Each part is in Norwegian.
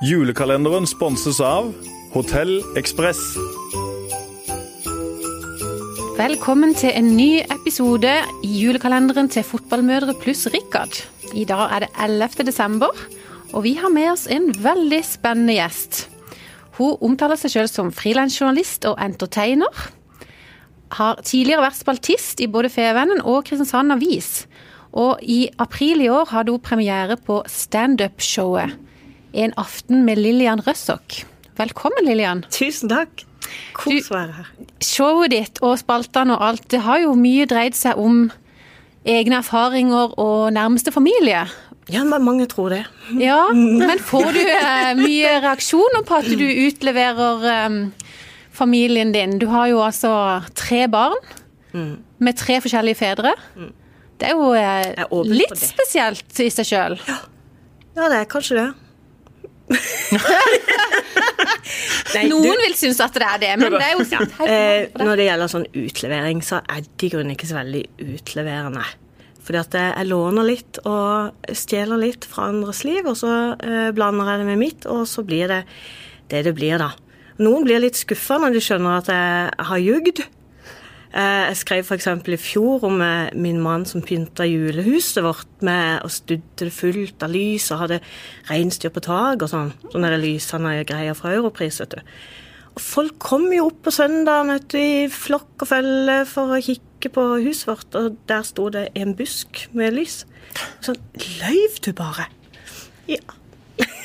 Julekalenderen sponses av Hotell Ekspress. Velkommen til en ny episode i julekalenderen til Fotballmødre pluss Rikard. I dag er det 11. desember, og vi har med oss en veldig spennende gjest. Hun omtaler seg selv som frilansjournalist og entertainer. Har tidligere vært spaltist i både Fevennen og Kristiansand Avis. Og i april i år hadde hun premiere på standup-showet En aften med Lillian Røssok. Velkommen, Lillian. Tusen takk. Kos å være her. Showet ditt og spaltene og alt, det har jo mye dreid seg om egne erfaringer og nærmeste familie. Ja, men mange tror det. Ja, men får du eh, mye reaksjoner på at du utleverer eh, familien din? Du har jo altså tre barn med tre forskjellige fedre. Det er jo eh, litt spesielt i seg sjøl. Ja, det er kanskje det. Nei, Noen vil synes at det er det, men det er jo sant. Eh, når det gjelder sånn utlevering, så er det i grunnen ikke så veldig utleverende. Fordi at jeg låner litt og stjeler litt fra andres liv, og så eh, blander jeg det med mitt, og så blir det det det blir, da. Noen blir litt skuffa når de skjønner at jeg har jugd. Eh, Jeg skrev f.eks. i fjor om eh, min mann som pynta julehuset vårt med og studde det fullt av lys og hadde reinsdyr på taket og sånn. Sånne lysende greier fra Europris, vet du. Og folk kom jo opp på søndag vet du, i flokk og følge for å kikke på huset vårt, og der sto det en busk med lys. Sånn Løyv du bare? Ja.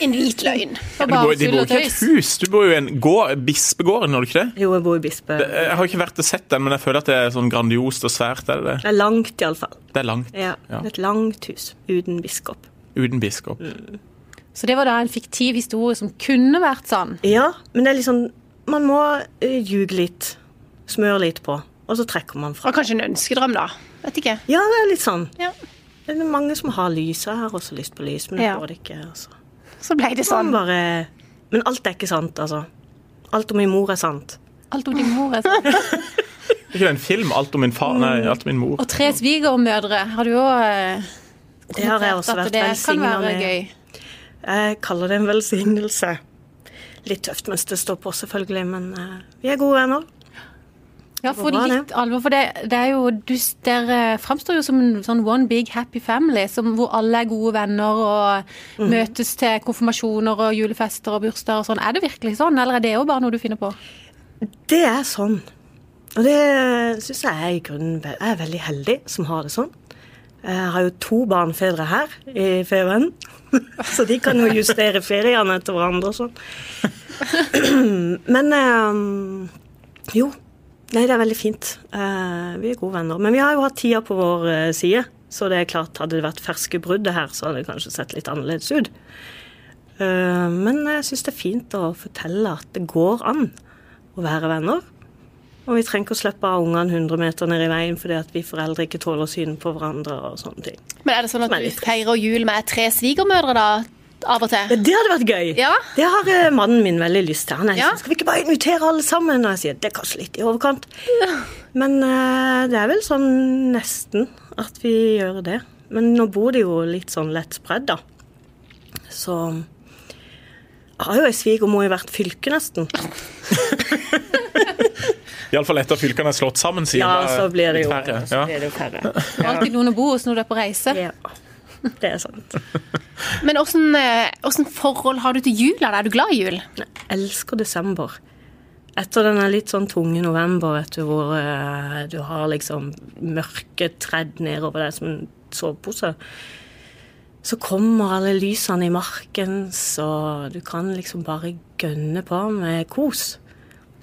En hvit løgn. Ja, Du bor, de bor ikke i et hus, du bor jo i en gård, bispegården, gjør du ikke det? Jo, jeg bor i Bispe. Jeg har ikke vært og sett den, men jeg føler at det er sånn grandiost og svært. Er det det? Det er langt, iallfall. Det er langt. Ja, Ja. Et langt hus uten biskop. Uten biskop. Så det var da en fiktiv historie som kunne vært sann. Ja, men det er liksom Man må ljuge litt. Smøre litt på. Og så trekker man fra. Og kanskje en ønskedrøm, da. Vet ikke. Ja, det er litt sånn. Ja. Det er mange som har lyset. Jeg har også lyst på lys, men det Ja. får det ikke. Altså. Så ble det sånn. bare Men alt er ikke sant, altså. Alt om min mor er sant. Alt om din mor er sånn. Er ikke det en film? Alt om min far? Nei, alt om min mor. Og tre svigermødre har du òg Det har jeg også vært det velsigna være med. gøy. Jeg kaller det en velsignelse. Litt tøft mens det står på, selvfølgelig, men eh, vi er gode venner. Ja, for litt alvor, for det, det er jo du, Dere framstår jo som en sånn one big happy family, som, hvor alle er gode venner og Mm. møtes til konfirmasjoner og julefester og bursdager og sånn. Er det virkelig sånn, eller er det jo bare noe du finner på? Det er sånn. Og det syns jeg er i grunnen Jeg er veldig heldig som har det sånn. Jeg har jo to barnefedre her i Fevennen, så de kan jo justere feriene etter hverandre og sånn. Men eh, jo. Nei, det er veldig fint. Uh, vi er gode venner. Men vi har jo hatt tida på vår uh, side, så det er klart, hadde det vært ferske brudd her, så hadde det kanskje sett litt annerledes ut. Uh, men jeg syns det er fint å fortelle at det går an å være venner. Og vi trenger ikke å slippe av ungene 100 meter ned i veien fordi at vi foreldre ikke tåler synet på hverandre og sånne ting. Men er det sånn at du feirer jul med tre svigermødre da, av og Ja, til? det hadde vært gøy. Ja. Det har uh, mannen min veldig lyst til. Han er Ja. sånn, skal vi ikke bare invitere alle sammen? Og jeg sier det er kanskje litt i overkant. Men uh, det er vel sånn nesten at vi gjør det. Men nå bor de jo litt sånn lett spredd, da. Så har jo ei svigermor i hvert fylke, nesten. Iallfall etter fylkene er slått sammen, sier Ja, så blir det jo, færre. så Ja. blir det jo færre. Alltid noen å bo hos når du er på reise. Ja, det er sant. Men åssen eh, forhold har du til jula? Er du glad i jul? Jeg elsker desember. Etter denne litt sånn tunge november, vet du, hvor uh, du har liksom mørket tredd nedover deg som en sovepose, så kommer alle lysene i marken, så du kan liksom bare gønne på med kos.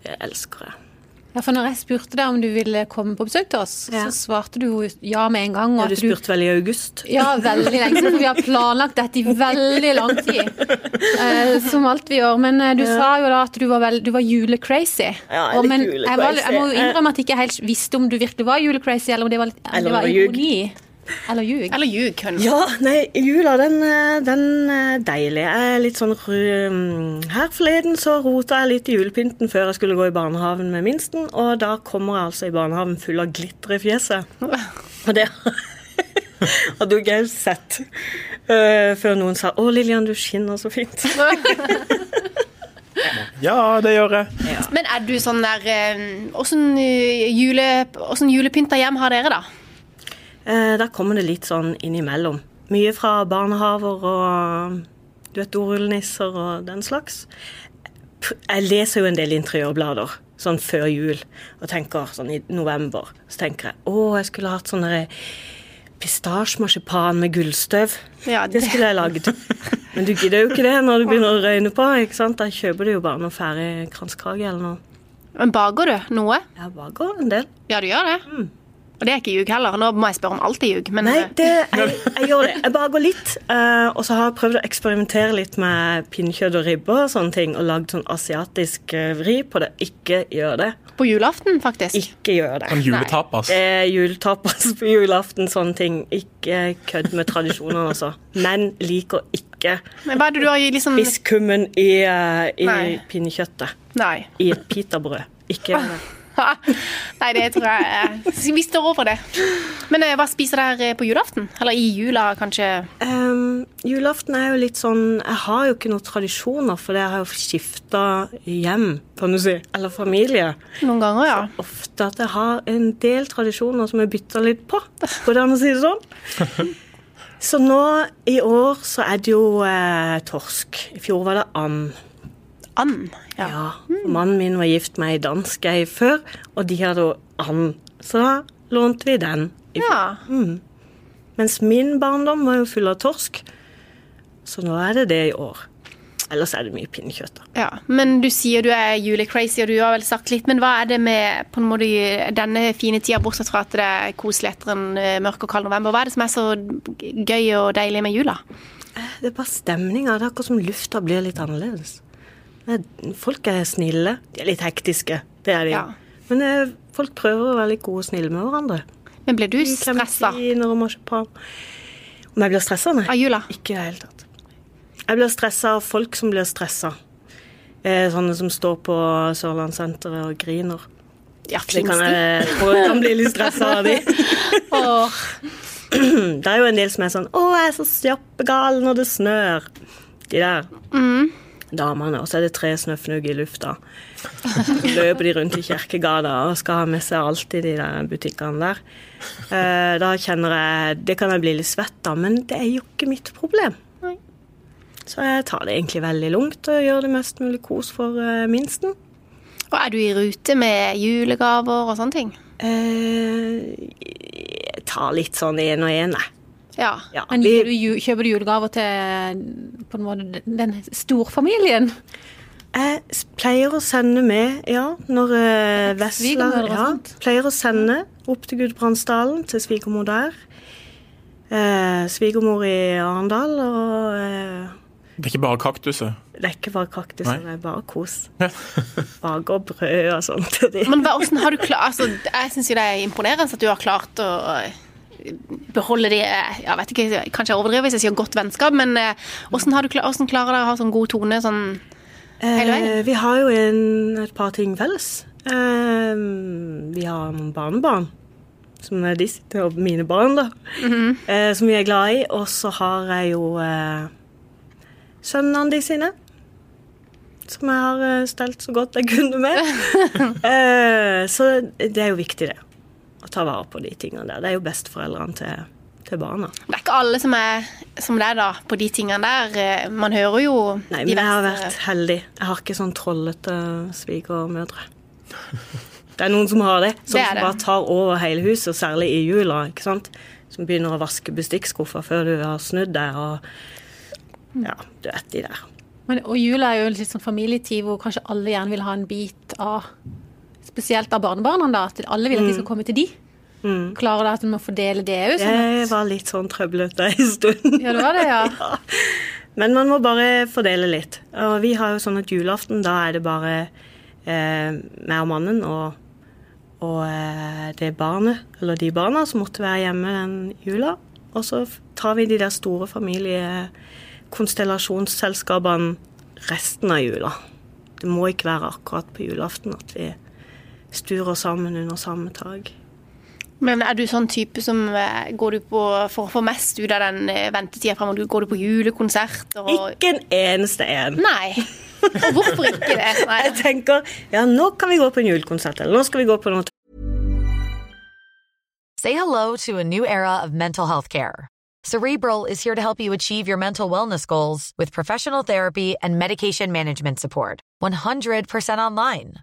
Det elsker jeg. Ja, for når jeg spurte deg om du ville komme på besøk til oss, Ja. så svarte du jo ja med en gang. og Har du spurte vel i august? Ja, veldig lenge for vi har planlagt dette i veldig lang tid. Eh, som alt vi gjør. Men eh, du sa jo da at du var, veld, du var julecrazy. Ja, jeg Og, men jeg, var, jeg må jo innrømme at jeg ikke helt visste om du virkelig var julecrazy, eller om det var, litt, Eller det var ironi. Eller ljug. Eller ljug, kanskje? Ja, nei, jula den, eh, den er deilig. Jeg er litt sånn mm, Her forleden så rota jeg litt i julepynten før jeg skulle gå i barnehagen med minsten, og da kommer jeg altså i barnehagen full av glitter i fjeset. Og det har du ikke sett. uh, før noen sa 'Å, Lillian, du skinner så fint'. Ja, det gjør jeg. Men er du sånn der eh, Åssen eh, julepynta hjem har dere, da? Eh, der kommer det litt sånn innimellom. Mye fra barnehaver og du vet, dorullnisser og den slags. Jeg leser jo en del interiørblader sånn før jul og tenker sånn i november. Så tenker jeg å, jeg skulle hatt sånn pistasjemarsipan med gullstøv. Ja, Det skulle jeg lagd. Men du gidder jo ikke det når du begynner å røyne på. ikke sant? Da kjøper du jo bare noe ferdig kransekake eller noe. Men baker du noe? Jeg baker en del. Ja, du gjør det? Og det er ikke ljug heller. Nå må jeg spørre om alt er ljug, men Nei, eh, det, jeg, jeg gjør det. Jeg bare går litt. Uh, og så har jeg prøvd å eksperimentere litt med pinnekjøtt og ribbe og sånne ting. Og lagd sånn asiatisk eh, vri på det. Ikke gjør det. på julaften, faktisk. Ikke gjør det. Sånn juletapas. Er juletapas på julaften, sånne ting. Ikke kødd med tradisjonene, altså. Men liker ikke Men hva er det du har liksom i, uh, i Nei. pinnekjøttet. Nei. I et pitabrød. Ikke gjør det. Nei, det tror jeg eh, Vi står over det. Men eh, hva spiser dere på julaften? Eller i jula, kanskje? Um, julaften er jo litt sånn Jeg har jo ikke noen tradisjoner, for det har jo skifta hjem, kan du si. Eller familie. Noen ganger, ja. Så Ofte at jeg har en del tradisjoner som jeg bytter litt på. Går det an å si det sånn? Så nå i år så er det jo eh, torsk. I fjor var det and. And. Ja. Ja. Mannen min var gift med ei dansk ei før, og de hadde and. Så da lånte vi den. Ja. Mm. Mens min barndom var jo full av torsk. Så nå er det det i år. Ellers er det mye pinnekjøtt. da. ja. Men du sier du er julecrazy, og du har vel sagt litt. Men hva er det med på en måte denne fine tida, bortsett fra at det er koselig etter en eh, mørk og kald november? Hva er det som er så gøy og deilig med jula? Det er bare stemninga. Det er akkurat som lufta blir litt annerledes. Folk er snille. De er litt hektiske, det er de. Ja. Men eh, folk prøver å være litt gode og snille med hverandre. Men blir du stressa. Om jeg blir stressa? Nei. av jula? Ikke i det hele tatt. Jeg blir stressa av folk som blir stressa. Eh, sånne som står på Sørlandssenteret og griner. Ja, Det kan jeg, tror jeg kan bli litt stressa av de. Åh, Det er jo en del som er sånn 'Å, jeg er så stjappegal når det snør'. De der damene. Og så er det tre snøfnugg i lufta. Så løper de rundt i Kirkegata og skal ha med seg alltid de der butikkene der. Eh, Da kjenner jeg Det kan jeg bli litt svett av, men det er jo ikke mitt problem. Så jeg tar det egentlig veldig lungt og gjør det mest mulig kos for eh, minsten. Og er du i rute med julegaver og sånne ting? Eh, Jeg tar litt sånn én og én, jeg. Ja. Ja, Men vi- du, kjøper du julegaver til på en måte den storfamilien? Jeg pleier å sende med, ja, når eh, Vesla ja. Pleier å sende opp til Gudbrandsdalen, til svigermor der. Eh, svigermor i Arendal, og eh, Det er ikke bare kaktuset. det er ikke bare kaktus, Nei. det er bare kos. Baker brød og sånt. Men hva, hvordan har du klart altså, Jeg syns det er imponerende at du har klart å beholde de Jeg vet ikke, Kanskje jeg overdriver hvis jeg sier godt vennskap, men eh, hvordan, har du, hvordan klarer dere å ha sånn god tone sånn hele veien? Eh, vi har jo en, et par ting felles. Eh, vi har noen barnebarn. Som er sitter Og mine barn, da. eh, som vi er glad i. Og så har jeg jo eh, sønnene de sine. Som jeg har eh, stelt så godt jeg kunne med. eh, så det er jo viktig, det. Ta vare på de tingene der. Det er jo besteforeldrene til, til barna. Det er ikke alle som er som er da, på de tingene der. Eh, Man hører jo Nei, men jeg har vært heldig. Jeg har ikke sånn trollete svigermødre. Det er noen som har det, som, Det som det. bare tar over hele huset, særlig i jula. ikke sant? Som begynner å vaske bestikkskuffer før du har snudd deg. og Ja, du vet de der. Men, og jula er jo en litt sånn familietid hvor kanskje alle gjerne vil ha en bit av Spesielt av barnebarna, da. At alle vil at de skal komme til de. Klarer det at du må fordele det òg? Sånn Det var litt sånn trøblete en stund. ja, det var det, ja. Ja. Men man må bare fordele litt. Og vi har jo sånn at julaften, da er det bare eh, meg og mannen og, og eh, det barnet, eller de barna som måtte være hjemme den jula. Og så tar vi de der store familiekonstellasjonsselskapene resten av jula. Det må ikke være akkurat på julaften at vi sturer sammen under samme tak. Men er du sånn type som eh, går du på for å få mest ut av den eh, ventetida fremover? Går du på julekonsert og Ikke en eneste en. Nei. Hvorfor ikke det? Nei. Jeg tenker ja, nå kan vi gå på en julekonsert, eller nå skal vi gå på noe Say hello to a new era of mental health care. Cerebral is here to help you achieve your mental wellness goals with professional therapy and medication management support. 100% online.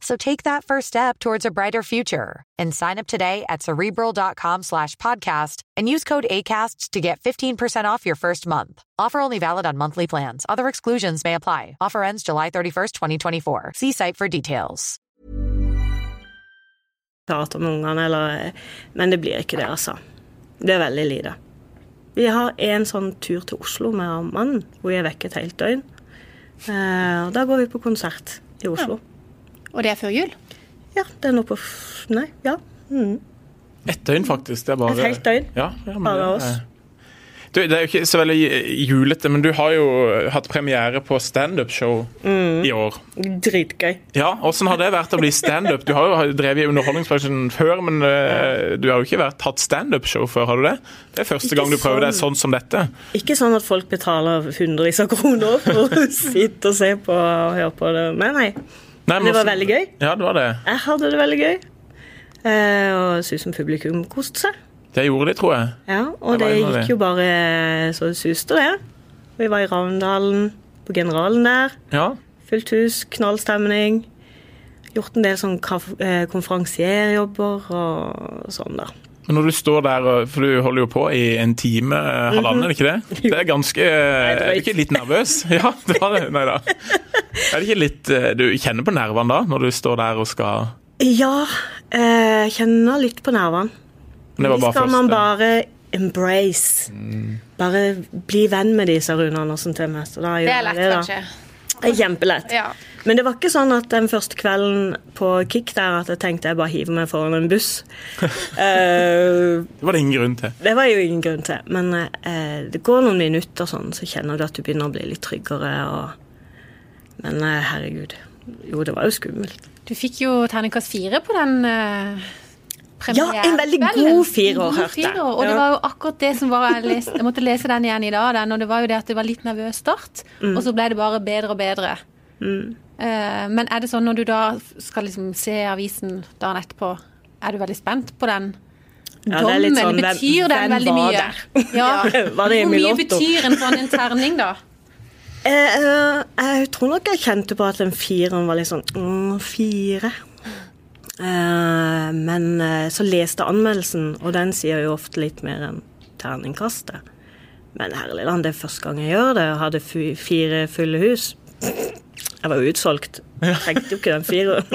So take that first step towards a brighter future and sign up today at cerebral.com slash podcast and use code ACAST to get 15% off your first month. Offer only valid on monthly plans. Other exclusions may apply. Offer ends July 31st, 2024. See site for details. prate om ungene, eller Men det blir ikke det, altså. Det er veldig lite. Vi har en sånn tur til Oslo med mannen, hvor jeg er vekke et helt døgn. Eh, da går vi på konsert i Oslo. Og det er før jul? Ja, det er nå på Nei, ja. Mm. Et døgn, faktisk. Det er bare Et helt døgn. Ja, ja, Bare det, oss. Du, det er jo ikke så veldig julete, men du har jo hatt premiere på standup-show Mm. i år. Dritgøy. Ja, Åssen har det vært å bli standup? Du har jo drevet i underholdningsbransjen før, men uh, du har jo ikke vært, hatt standup-show før, har du det? Det er første Ikke gang du prøver deg sånn. sånn som dette. Ikke sånn at folk betaler hundrevis av kroner for å sitte og se på og høre på det. Nei, nei. Nei, Det var hvordan- veldig gøy. Ja, det var det. Jeg hadde det veldig gøy. Eh, og så ut som publikum koste seg. Det gjorde de, tror jeg. Ja, og det, det gikk jo bare så det suste, det. Vi var i Ravndalen, på Generalen der. Ja. Fullt hus, knallstemning. Gjort en del sånn eh, konferansierjobber og sånn, da. Men når du står der, for du holder jo på i en time, eh, halvannen, er det ikke det? Det er ganske Er du ikke litt nervøs? Ja, det var det. Nei da. Er det ikke litt eh, Du kjenner på nervene da, når du står der og skal Ja, jeg kjenner litt på nervene. Men det var bare skal man bare embrace. Bare bli venn med de, sa Rune Andersen til meg. Så da Det gjør er lett, det, da. kanskje. Det er kjempelett. Ja. Men det var ikke sånn at den første kvelden på Kick der at jeg tenkte jeg bare hiver meg foran en buss. uh, Det var det ingen grunn til. det var jo ingen grunn til. Men uh, det går noen minutter sånn, så kjenner du at du begynner å bli litt tryggere. Og... Men uh, herregud. Jo, det var jo skummelt. Du fikk jo terningkast fire på den uh, Ja, en veldig god firer, hørte jeg. Og det var jo akkurat det som var Jeg, leste, jeg måtte lese den igjen i dag, den, og det var jo det at det var litt nervøs start, Mm. og så ble det bare bedre og bedre. Eh, men er det sånn når du da skal liksom se avisen dagen etterpå, er du veldig spent på den? Ja, det er litt sånn, betyr den hvem veldig mye? der? Ja. Var det Hvor mye betyr en sånn en terning, da? Jeg, eh, jeg tror nok jeg kjente på at den fireren var litt sånn mm, Fire. Eh, men eh, så leste jeg anmeldelsen, og den sier jo ofte litt mer enn terningkastet. Men herlig land, det er første gang jeg gjør det. Jeg hadde fi- fire fulle hus. Jeg var jo utsolgt. Trengte jo ikke den fireren.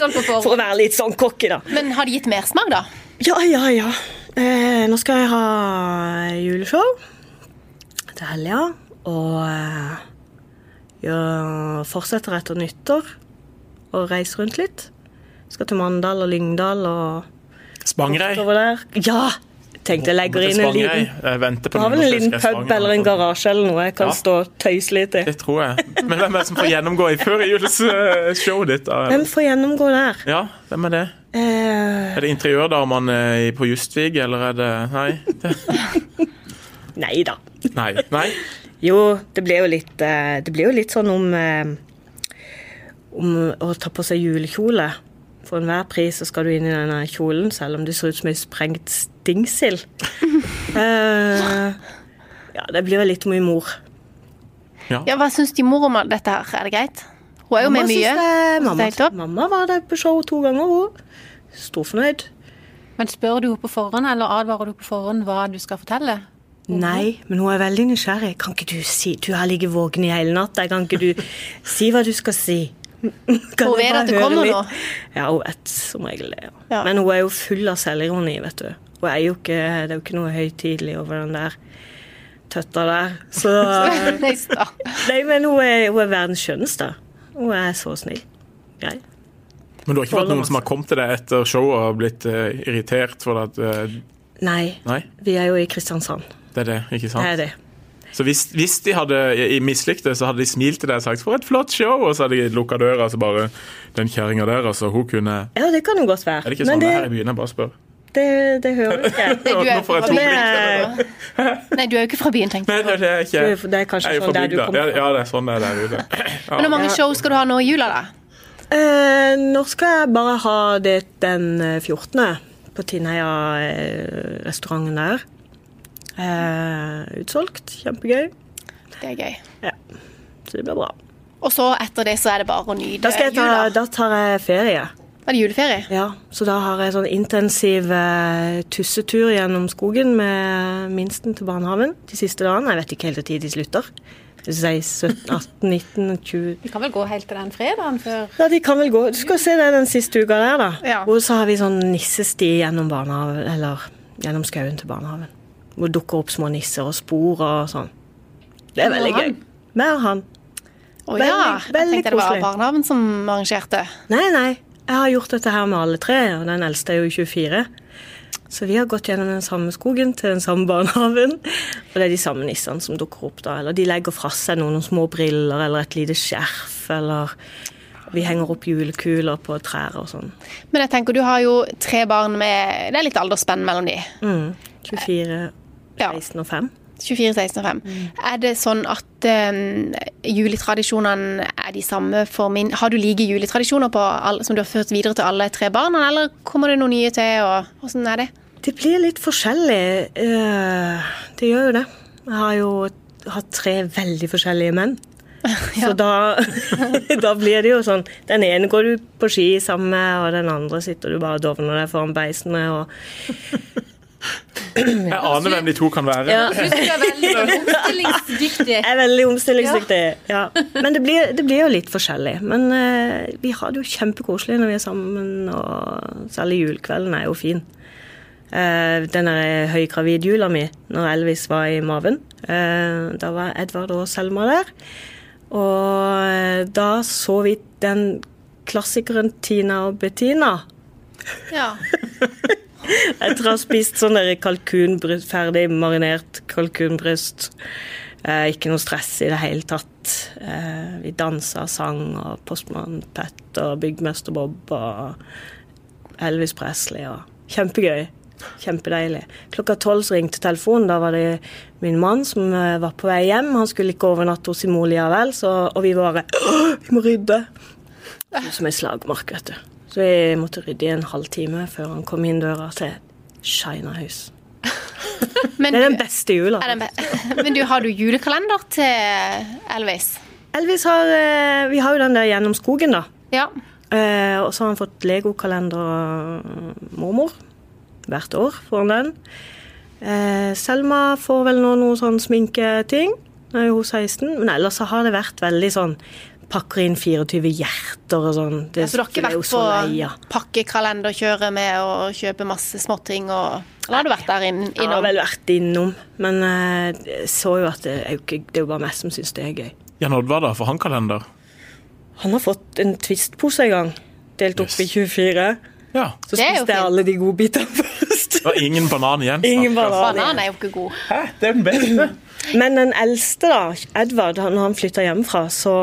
For å være litt sånn cocky, da. Men har det gitt mersmak, da? Ja, ja, ja. Eh, nå skal jeg ha juleshow til helga. Og eh, jeg fortsetter etter nyttår og reise rundt litt. Skal til Mandal og Lyngdal og Spangereid. Ja! Tenkte jeg legger inn en liten Jeg har vel en liten pub eller en garasje eller noe jeg kan Ja. stå og tøyse litt i. Det tror jeg. Men hvem er det som får gjennomgå i førjulsshowet ditt? da? Hvem får gjennomgå der? Ja, hvem er det? Eh, Er det interiørdamene i- på Justvig, eller er det Nei. Det... nei da. Nei. Nei. Jo, det blir jo litt eh, Det blir jo litt sånn om eh, Om å ta på seg julekjole. For enhver pris så skal du inn i denne kjolen, selv om du ser ut som ei sprengt stingsild. uh, ja, det blir vel litt mye mor. Ja, Hva syns de mor om dette her? Er det greit? Hun er jo med mye. det- mamma, det mamma var der på show to ganger, hun. Storfornøyd. Men spør du henne på forhånd, eller advarer du på forhånd hva du skal fortelle? Nei, men hun er veldig nysgjerrig. Kan ikke du si Du har ligget våken i hele natt. Kan ikke du si hva du skal si? Kan Hun vet at det kommer litt? nå. Ja, hun vet som regel det. Ja. Ja. Men hun er jo full av selvironi, vet du. Hun er jo ikke, det er jo ikke noe høytidelig over den der tøtta der. Så Nei, men hun er, hun er verdens skjønneste. Hun er så snill. Grei. Men du har ikke vært noen som har kommet til deg etter showet og blitt uh, irritert for at uh... Nei, Nei, vi er jo i Kristiansand. det er det, ikke sant? Det er det. Så hvis, hvis de hadde i- mislikt det, så hadde de smilt til deg og sagt 'for et flott show', og så hadde de lukka døra, så bare 'den kjerringa der, altså, hun kunne Ja, det kan jo godt være. Er det ikke sånn det, her i byen? Jeg bare spør. det, det hører jeg ikke. Nei, du er Nå får jeg fra to byen. blikk, Nei, du er jo ikke fra byen, tenkte Nei, jeg. det er ikke Det er- det er kanskje er sånn der du kommer Ja, fra. ja, det er sånn det er der ute. Men hvor mange show skal du ha nå i jula, da? Eh, nå skal jeg bare ha det den eh, 14. på Tinnheia-restauranten der. Eh, utsolgt. Kjempegøy. Det er gøy. Ja. Så det blir bra. Og så etter det så er det bare å nyte Da, skal jeg ta, jula. da tar jeg ferie. Er det juleferie? Ja, så da har jeg sånn intensiv eh, tussetur gjennom skogen med minsten til barnehagen de siste dagene. Jeg vet ikke helt når de slutter. Det vil si 17, 18, 19, 20 De kan vel gå helt til den fredagen før Ja, de kan vel gå. Du skal se det den siste uka der, da. Ja. Og så har vi sånn nissesti gjennom barnehagen, eller gjennom skauen til barnehagen. Hvor det dukker opp små nisser og spor og sånn. Det er veldig gøy. han? Med han. Å Veldig- ja. Jeg tenkte det var barnehagen som arrangerte. Nei, nei. Jeg har gjort dette her med alle tre, og den eldste er jo 24. Så vi har gått gjennom den samme skogen til den samme barnehagen. Og det er de samme nissene som dukker opp da. Eller de legger fra seg noen små briller eller et lite skjerf, eller vi henger opp julekuler på trær og sånn. Men jeg tenker, du har jo tre barn med Det er litt aldersspenn mellom de. Mm. 24, Ja. 16 og 5. 24, 16 og 5. Er det sånn at um, juletradisjonene er de samme for min Har du like juletradisjoner på alle, som du har ført videre til alle tre barna, eller kommer det noen nye til, og hvordan er det? Det blir litt forskjellig. Uh, Det gjør jo det. Jeg har jo hatt tre veldig forskjellige menn. Så da, da blir det jo sånn Den ene går du på ski sammen med, og den andre sitter du bare og dovner deg foran beisen med. Og, Jeg aner hvem de to kan være. ja. Du er veldig omstillingsdyktig. Jeg er veldig omstillingsdyktig. Ja. Men det blir, det blir jo litt forskjellig. Men uh, vi har det jo kjempekoselig når vi er sammen, og særlig julekvelden er jo fin. Uh, den høygravidjula mi, når Elvis var i maven, uh, da var Edvard og Selma der. Og da så vi den klassikeren Tina og Bettina. Ja. Etter å ha spist sånn kalkunbryst, ferdig marinert kalkunbryst. Eh, ikke noe stress i det hele tatt. Eh, vi dansa, sang, og Postmann Pet og Byggmester Bob og Elvis Presley. Og kjempegøy. Kjempedeilig. Klokka tolv ringte telefonen. Da var det min mann som eh, var på vei hjem. Han skulle ikke overnatte hos sin mor likevel, og vi bare «Åh, Vi må rydde. Som ei slagmark, vet du. Så jeg måtte rydde i en halvtime før han kom inn døra til China-hus. Men, Det er den beste jula. er be- men du, har du julekalender til Elvis? Elvis har eh, Vi har jo den der Gjennom skogen, da. Ja. Eh, og så har han fått legokalender av mormor. Hvert år får han den. Eh, Selma får vel nå noe sånn sminketing. Nå er hun 16. Men ellers så har det vært veldig sånn Pakker inn 24 hjerter og sånn. Det, Så du har ikke vært på pakkekalenderkjøret med å kjøpe masse småting og Eller har du vært der inn, Jeg har innom? vel vært innom, men eh, jeg så jo at det er jo, ikke, det er jo bare meg som syns det er gøy. Jan Oddvar, da, for han kalender? Han har fått en Twist-pose en gang, delt opp i 24. Ja. Så Det spiste jeg fint. alle de gode bitene først. Det var ingen banan igjen. Ingen banan. Banan er jo ikke god. Hæ? Det er den beste. Men den eldste, da, Edvard, når han flytta hjemmefra, så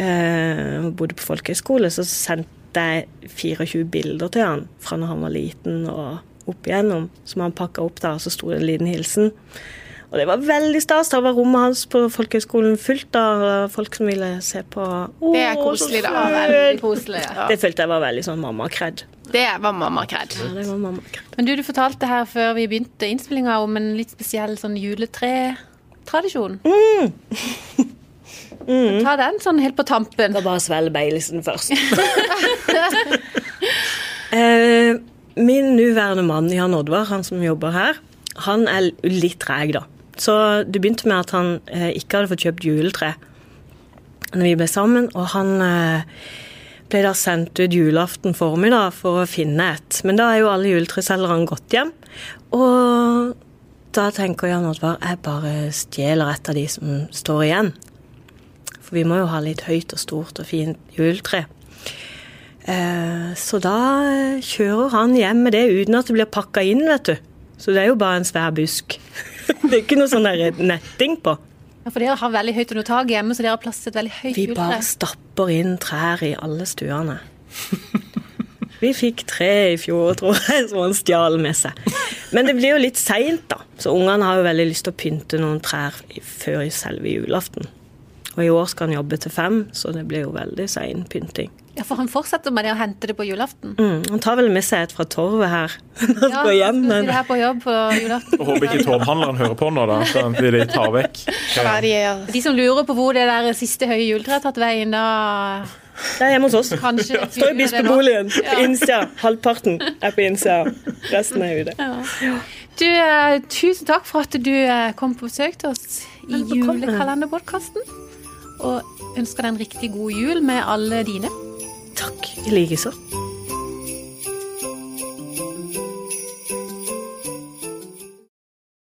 eh, bodde på folkehøyskole, så sendte jeg 24 bilder til han fra når han var liten og opp igjennom, som han pakka opp da, og så sto det en liten hilsen. Og det var veldig stas. Da var rommet hans på folkehøyskolen fullt av folk som ville se på. Det er koselig, da. Veldig koselig. Ja. Det følte jeg var veldig sånn mammakred. Det var mamma kred. Ja, det var mammakred. Men du, du fortalte her før vi begynte innspillinga om en litt spesiell sånn juletradisjon. Ta den sånn helt på tampen. Da bare svelg Baileysen først. eh, min nåværende mann Jan Oddvar, han som jobber her, han er litt treg, da. Så det begynte med at han eh, ikke hadde fått kjøpt juletre når vi ble sammen, og han eh, ble da sendt ut julaften formiddag for å finne et. Men da er jo alle juletreselgerne gått hjem. Og da tenker Jan Oddvar jeg bare stjeler et av de som står igjen. For vi må jo ha litt høyt og stort og fint juletre. Eh, så da kjører han hjem med det uten at det blir pakka inn, vet du. Så det er jo bare en svær busk. det er ikke noe sånn netting på. Ja, For dere har veldig høyt under taket hjemme, så dere har plass til et veldig høyt Vi bare stapper inn trær i alle stuene. Vi fikk tre i fjor, tror jeg, som han stjal med seg. Men det blir jo litt seint, da. Så ungene har jo veldig lyst til å pynte noen trær før selve julaften. Og i år skal han jobbe til fem, så det blir jo veldig sein pynting. Ja, For han fortsetter med det å hente det på julaften. Mm, han tar vel med seg et fra torvet her Ja, går hjem. skal Men det her på jobb på julaften. Jeg håper ikke torvhandleren hører på nå, da. Så de tar vekk. Ja, de som lurer på hvor det der siste høye juletreet har tatt veien, da det er hjemme hos oss. kanskje Står i bispeboligen på Ja. innsida. Halvparten er på innsida. Resten er ute. Du, eh, tusen takk for at du eh, kom på besøk til oss i julekalenderpodkasten. Og ønsker deg en riktig god jul med alle dine. Takk i likeså.